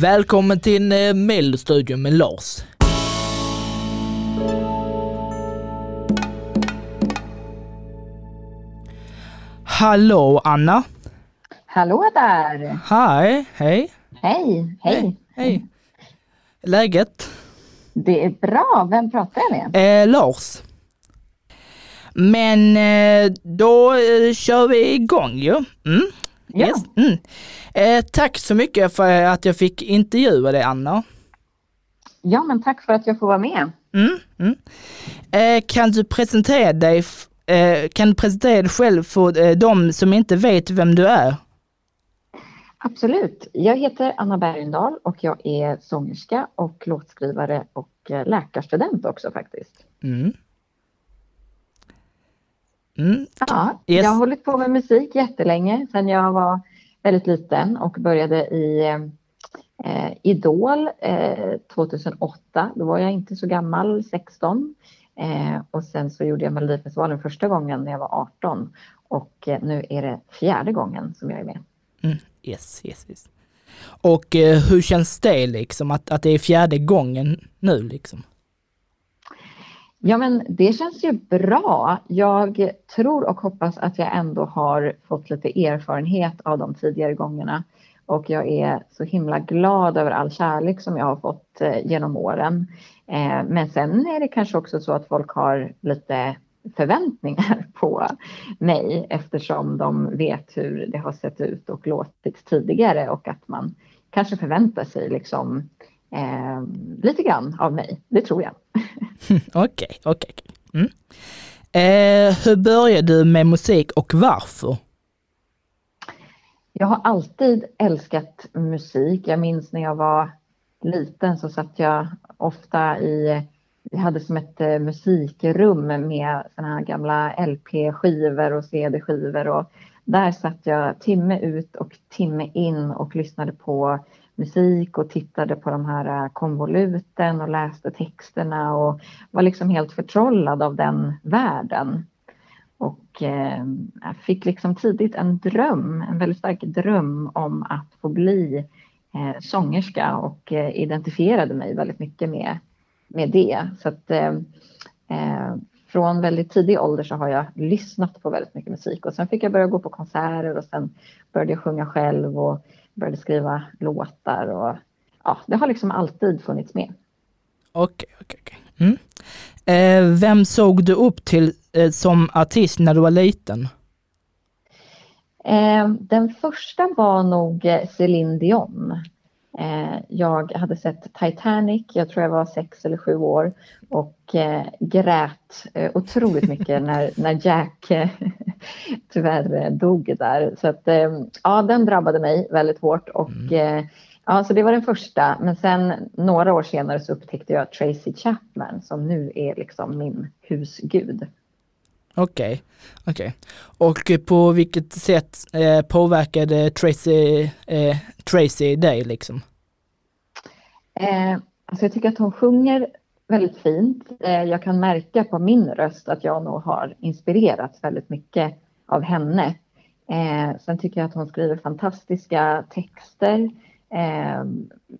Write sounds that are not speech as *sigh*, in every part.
Välkommen till eh, Mellostudion med Lars. Hallå Anna! Hallå där! Hej, hej! Hej, hej! Hej! Läget? Det är bra. Vem pratar jag med? Eh, Lars. Men eh, då eh, kör vi igång ju. Mm. Ja. Yes. Mm. Eh, tack så mycket för att jag fick intervjua dig Anna. Ja, men tack för att jag får vara med. Mm. Mm. Eh, kan du presentera dig eh, kan du presentera dig själv för eh, de som inte vet vem du är? Absolut. Jag heter Anna Bergendahl och jag är sångerska och låtskrivare och eh, läkarstudent också faktiskt. Mm. Mm. Ja, Yes. jag har hållit på med musik jättelänge sedan jag var väldigt liten och började i eh, Idol eh, 2008. Då var jag inte så gammal, 16. Eh, och sen så gjorde jag Melodifestivalen första gången när jag var 18 och eh, nu är det fjärde gången som jag är med. Mm. Yes, yes, yes. Och eh, hur känns det liksom att, att det är fjärde gången nu liksom? Ja, men det känns ju bra. Jag tror och hoppas att jag ändå har fått lite erfarenhet av de tidigare gångerna och jag är så himla glad över all kärlek som jag har fått eh, genom åren. Eh, men sen är det kanske också så att folk har lite förväntningar *laughs* på mig eftersom de vet hur det har sett ut och låtit tidigare och att man kanske förväntar sig liksom eh, lite grann av mig. Det tror jag. *laughs* Okej, okej. okej. Mm. Eh, hur började du med musik och varför? Jag har alltid älskat musik. Jag minns när jag var liten så satt jag ofta i, vi hade som ett eh, musikrum med såna här gamla LP-skivor och CD-skivor och där satt jag timme ut och timme in och lyssnade på musik och tittade på de här äh, konvoluten och läste texterna och var liksom helt förtrollad av den världen. Och eh, jag fick liksom tidigt en dröm, en väldigt stark dröm om att få bli eh, sångerska och eh, identifierade mig väldigt mycket med, med det. Så att eh, eh, från väldigt tidig ålder så har jag lyssnat på väldigt mycket musik och sen fick jag börja gå på konserter och sen började jag sjunga själv och började skriva låtar och ja, det har liksom alltid funnits med. Okej, okej, okej. Mm. Eh, vem såg du upp till eh, som artist när du var liten? Eh, den första var nog eh, Céline Dion. Eh, jag hade sett Titanic, jag tror jag var sex eller sju år och eh, grät eh, otroligt mycket *laughs* när, när Jack *laughs* tyvärr dog där. Så att, ja, den drabbade mig väldigt hårt och eh, ja, så det var den första. Men sen några år senare så upptäckte jag Tracy Chapman som nu är liksom min husgud. Okej, okej. Och på vilket sätt eh, påverkade Tracy, eh, Tracy dig liksom? Eh, alltså jag tycker att hon sjunger väldigt fint. Eh, jag kan märka på min röst att jag nog har inspirerats väldigt mycket av henne. Eh, sen tycker jag att hon skriver fantastiska texter eh,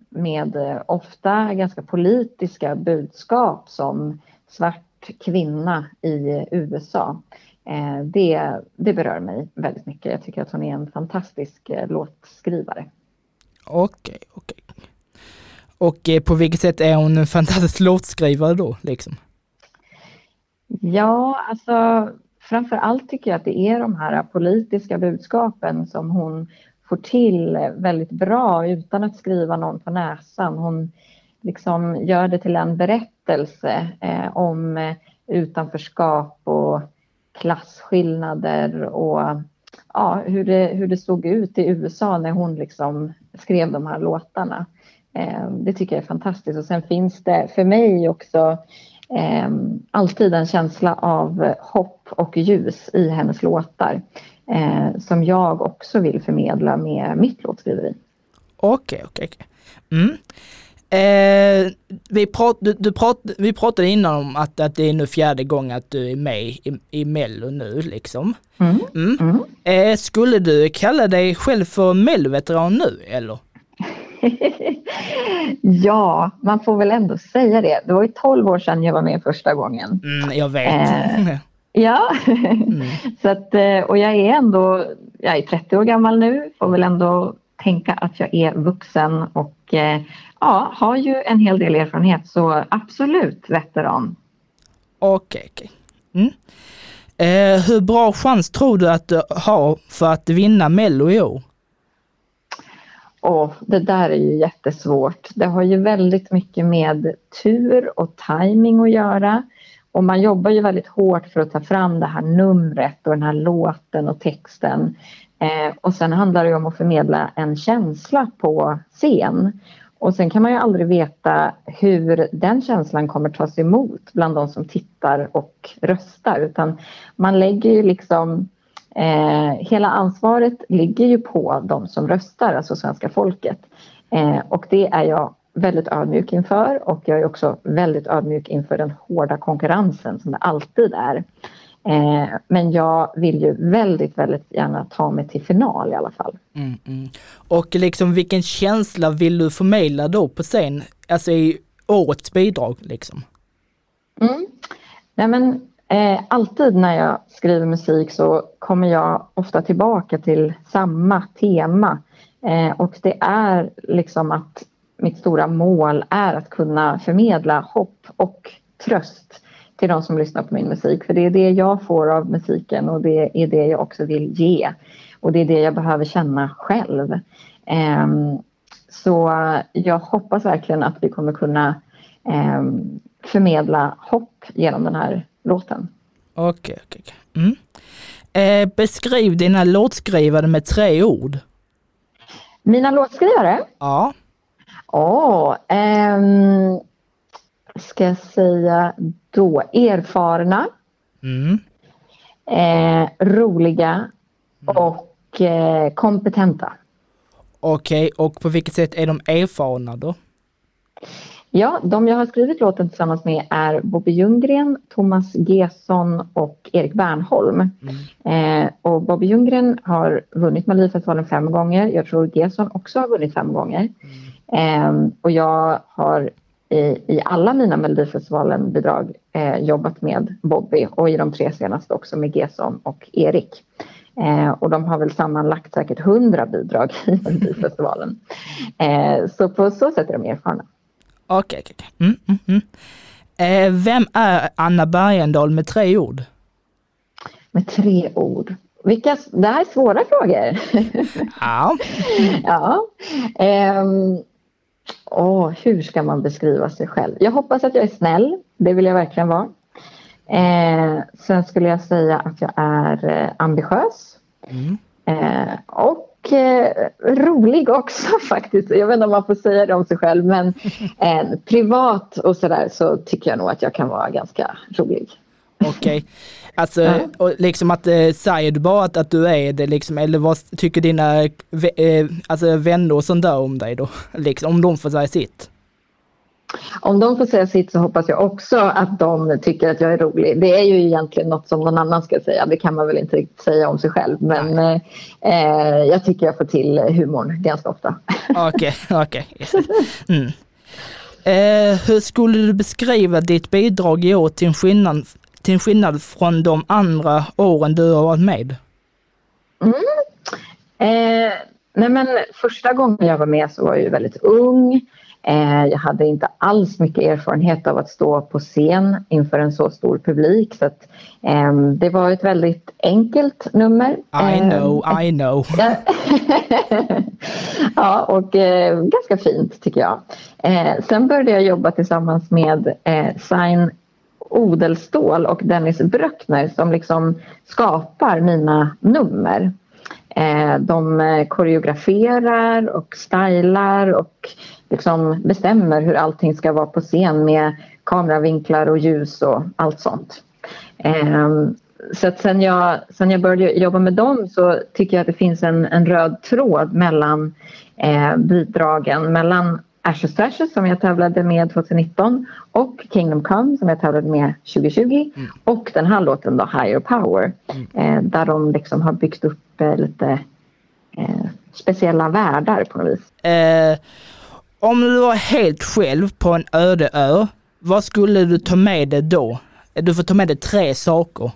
med eh, ofta ganska politiska budskap som svart kvinna i USA. Eh, det, det berör mig väldigt mycket. Jag tycker att hon är en fantastisk eh, låtskrivare. Okej, okej. Och eh, på vilket sätt är hon en fantastisk låtskrivare då liksom? Ja, alltså framför allt tycker jag att det är de här politiska budskapen som hon får till väldigt bra utan att skriva någon på näsan. Hon liksom gör det till en berättelse eh, om eh, utanförskap och klasskillnader och ja, hur, det, hur det såg ut i USA när hon liksom skrev de här låtarna. Eh, det tycker jag är fantastiskt och sen finns det för mig också eh, alltid en känsla av hopp och ljus i hennes låtar eh, som jag också vill förmedla med mitt låtskriveri. Okej, okej, okej. Mm. Eh, vi, prat, du, du prat, vi pratade innan om att, att det är nu fjärde gången att du är med i, i Mello nu liksom. Mm. Mm. Mm. Eh, skulle du kalla dig själv för Melloveteran nu eller? *laughs* ja, man får väl ändå säga det. Det var ju 12 år sedan jag var med första gången. Mm, jag vet. Eh, *laughs* ja, mm. *laughs* så att, eh, och jag är ändå, jag är 30 år gammal nu, får väl ändå tänka att jag är vuxen och eh, ja, har ju en hel del erfarenhet så absolut veteran. Okej, okay, okej. Okay. Mm. Eh, hur bra chans tror du att du har för att vinna Mello i år? Oh, det där är ju jättesvårt. Det har ju väldigt mycket med tur och timing att göra. Och man jobbar ju väldigt hårt för att ta fram det här numret och den här låten och texten. Eh, och sen handlar det om att förmedla en känsla på scen. Och sen kan man ju aldrig veta hur den känslan kommer tas emot bland de som tittar och röstar utan man lägger ju liksom eh, hela ansvaret ligger ju på de som röstar, alltså svenska folket. Eh, och det är jag väldigt ödmjuk inför och jag är också väldigt ödmjuk inför den hårda konkurrensen som det alltid är. Eh, men jag vill ju väldigt, väldigt gärna ta mig till final i alla fall. Mm, mm. Och liksom vilken känsla vill du förmedla då på scen, alltså i årets bidrag liksom? Mm. Nej, men, eh, alltid när jag skriver musik så kommer jag ofta tillbaka till samma tema eh, och det är liksom att mitt stora mål är att kunna förmedla hopp och tröst till de som lyssnar på min musik. För det är det jag får av musiken och det är det jag också vill ge. Och det är det jag behöver känna själv. Um, så jag hoppas verkligen att vi kommer kunna um, förmedla hopp genom den här låten. Okej, okej. Mm. Eh, beskriv dina låtskrivare med tre ord. Mina låtskrivare? Ja. Åh, oh, um, ska jag säga då, erfarna, mm. eh, roliga och eh, kompetenta. Okej, okay, och på vilket sätt är de erfarna då? Ja, de jag har skrivit låten tillsammans med är Bobby Ljunggren, Thomas Gesson och Erik Bernholm. Mm. Eh, och Bobby Ljunggren har vunnit Melodifestivalen fem gånger. Jag tror Gesson också har vunnit fem gånger. Mm. Eh, och jag har i, i alla mina Melodifestivalen-bidrag eh, jobbat med Bobby och i de tre senaste också med Gesson och Erik. Eh, och de har väl sammanlagt säkert hundra bidrag i *laughs* Melodifestivalen. Eh, så på så sätt är de erfarna. Okej, okay, okay. Mm, mm, mm. Eh, vem är Anna Bergendahl med tre ord? Med tre ord? Vilka, det här är svåra frågor. Ja. *laughs* ja. Um, Åh, hur ska man beskriva sig själv? Jag hoppas att jag är snäll. Det vill jag verkligen vara. Eh, sen skulle jag säga att jag är eh, ambitiös. Mm. Eh, och eh, rolig också *laughs* faktiskt. Jag vet inte om man får säga det om sig själv men *laughs* eh, privat och sådär så tycker jag nog att jag kan vara ganska rolig. Okej. Okay. Alltså, och liksom att, eh, säger du bara att, att du är det liksom, eller vad tycker dina eh, alltså vänner och sånt där om dig då? *laughs* Liksom, om de får säga sitt? Om de får säga sitt så hoppas jag också att de tycker att jag är rolig. Det är ju egentligen något som någon annan ska säga. Det kan man väl inte riktigt säga om sig själv. Men eh, jag tycker jag får till humorn ganska ofta. *laughs* Okej, okej. Okay, okay. mm. eh, hur skulle du beskriva ditt bidrag i år till skillnad till skillnad från de andra åren du har varit med? Mm. Eh, nej men första gången jag var med så var jag ju väldigt ung. Eh, jag hade inte alls mycket erfarenhet av att stå på scen inför en så stor publik. Så att, eh, det var ett väldigt enkelt nummer. I know, *laughs* I know. *laughs* ja, och eh, ganska fint tycker jag. Eh, sen började jag jobba tillsammans med eh, Sign Odelstål och Dennis Bröckner som liksom skapar mina nummer. Eh, de eh, koreograferar och stylar och liksom bestämmer hur allting ska vara på scen med kameravinklar och ljus och allt sånt. Ehm, så att sen, jag, sen jag började jobba med dem så tycker jag att det finns en, en röd tråd mellan eh, bidragen, mellan Ashes to Ashes som jag tävlade med 2019 och Kingdom Come som jag tävlade med 2020 mm. och den här låten då Higher Power mm. eh, där de liksom har byggt upp eh, lite eh, speciella världar på något vis. Eh, om du var helt själv på en öde ö, vad skulle du ta med dig då? Du får ta med dig tre saker.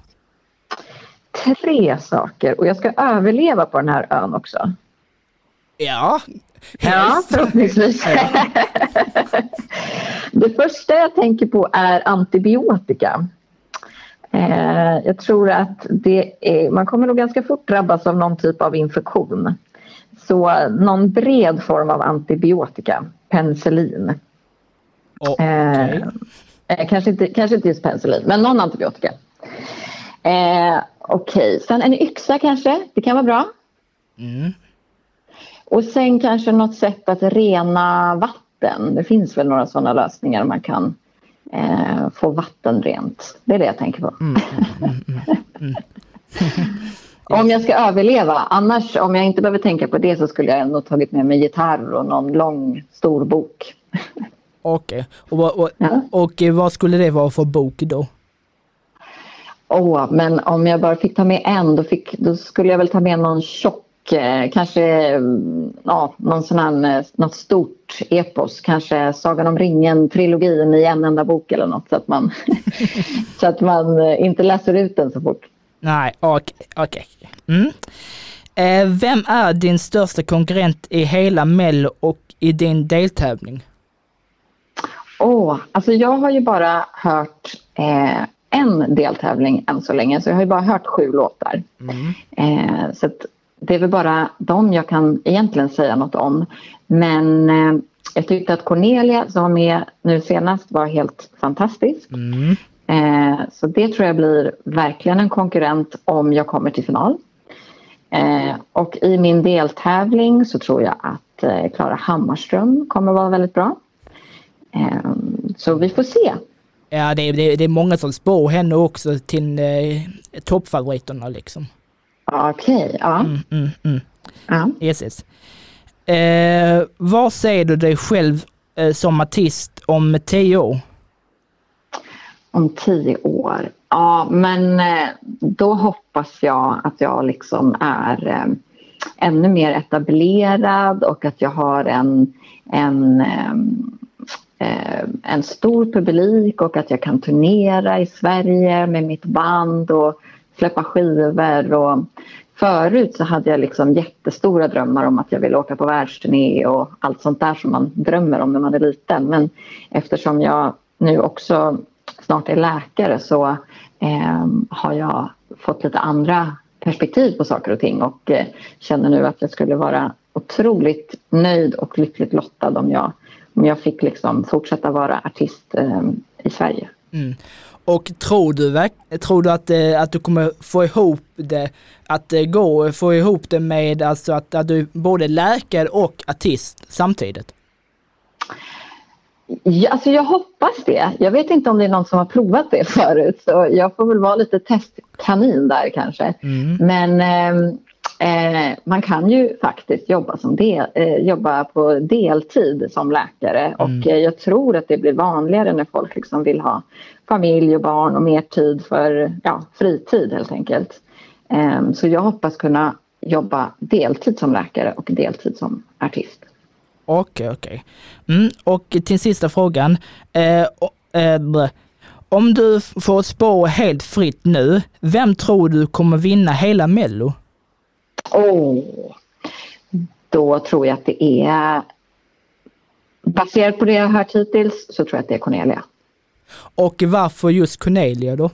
Tre saker och jag ska överleva på den här ön också. Ja, Ja, förhoppningsvis. *laughs* det första jag tänker på är antibiotika. Eh, jag tror att det är, man kommer nog ganska fort drabbas av någon typ av infektion. Så någon bred form av antibiotika, penicillin. Okej. Eh, eh, kanske, inte, kanske inte just penicillin, men någon antibiotika. Eh, Okej, sen en yxa kanske, det kan vara bra. Mm. Och sen kanske något sätt att rena vatten. Det finns väl några sådana lösningar man kan eh, få vatten rent. Det är det jag tänker på. Mm, *laughs* om jag ska överleva. Annars, om jag inte behöver tänka på det så skulle jag nog tagit med mig gitarr och någon lång stor bok. *laughs* Okej, och, vad- och, Ja. och eh, vad skulle det vara för bok då? Åh, men om jag bara fick ta med en då, fick, då skulle jag väl ta med någon tjock, eh, kanske mm, ja, någon sån här, eh, något stort epos. Kanske Sagan om ringen-trilogin i en enda bok eller något så att man, *laughs* så att man eh, inte läser ut den så fort. Nej, okej. okej. Mm. Eh, vem är din största konkurrent i hela Mello och i din deltävling? Åh, alltså jag har ju bara hört eh, en deltävling än så länge så jag har ju bara hört sju låtar. Mm. Eh, så att det är väl bara dem jag kan egentligen säga något om. Men eh, jag tyckte att Cornelia som var med nu senast var helt fantastisk. Mm. Eh, så det tror jag blir verkligen en konkurrent om jag kommer till final. Eh, och i min deltävling så tror jag att eh, Klara Hammarström kommer vara väldigt bra. Eh, så vi får se. Ja, det, är- det, är- det är många som spår henne också till eh, toppfavoriterna liksom. Okej, ja. Mm, mm, mm. ja. Yes, yes. Eh, vad ser du dig själv eh, som artist om tio år? Om tio år. Ja, men eh, då hoppas jag att jag liksom är eh, ännu mer etablerad och att jag har en, en, eh, eh, en stor publik och att jag kan turnera i Sverige med mitt band och släppa skivor. Och förut så hade jag liksom jättestora drömmar om att jag ville åka på världsturné och allt sånt där som man drömmer om när man är liten. Men eftersom jag nu också snart är läkare så eh, har jag fått lite andra perspektiv på saker och ting och eh, känner nu att jag skulle vara otroligt nöjd och lyckligt lottad om jag, om jag fick liksom fortsätta vara artist eh, i Sverige. Mm. Och tror du, tror du att, eh, att du kommer få ihop det, att eh, gå, få ihop det med alltså att, att du är både läkare och artist samtidigt? Ja, alltså jag hoppas det. Jag vet inte om det är någon som har provat det *laughs* förut så jag får väl vara lite testkanin där kanske. Mm. Men ehm, eh, man kan ju faktiskt jobba, som del, eh, jobba på deltid som läkare och eh, jag tror att det blir vanligare när folk liksom vill ha familj och barn och mer tid för ja, fritid helt enkelt. Ehm, så jag hoppas kunna jobba deltid som läkare och deltid som artist. Okej, okej. Mm. Och till sista frågan. Eh, eh, om du får spå helt fritt nu, vem tror du kommer vinna hela Mello? Åh, då tror jag att det är... Baserat på det jag har hört hittills så tror jag att det är Cornelia. Och varför just Cornelia då?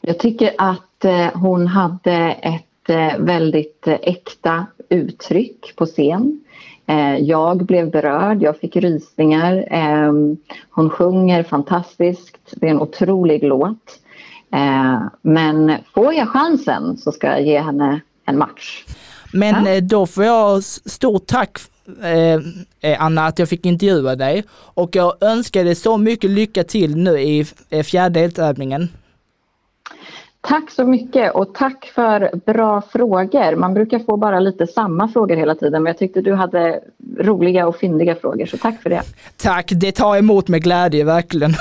Jag tycker att eh, hon hade ett eh, väldigt eh, äkta uttryck på scen. Jag blev berörd, jag fick rysningar. Eh, hon sjunger fantastiskt, det är en otrolig låt. Eh, men får jag chansen så ska jag ge henne en match. Men Ja. eh, då får jag stort tack eh, Anna att jag fick intervjua dig och jag önskar dig så mycket lycka till nu i fjärde deltävlingen. Tack så mycket och tack för bra frågor. Man brukar få bara lite samma frågor hela tiden men jag tyckte du hade roliga och fyndiga frågor så tack för det. Tack, det tar emot med glädje verkligen.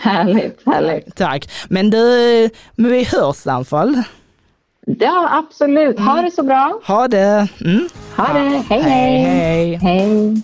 Härligt, härligt. tack. Men du, men vi hörs i alla fall. Ja, absolut. Ha det så bra. Ha det! Mm. Ha det. Hej, hej. hej. Hej.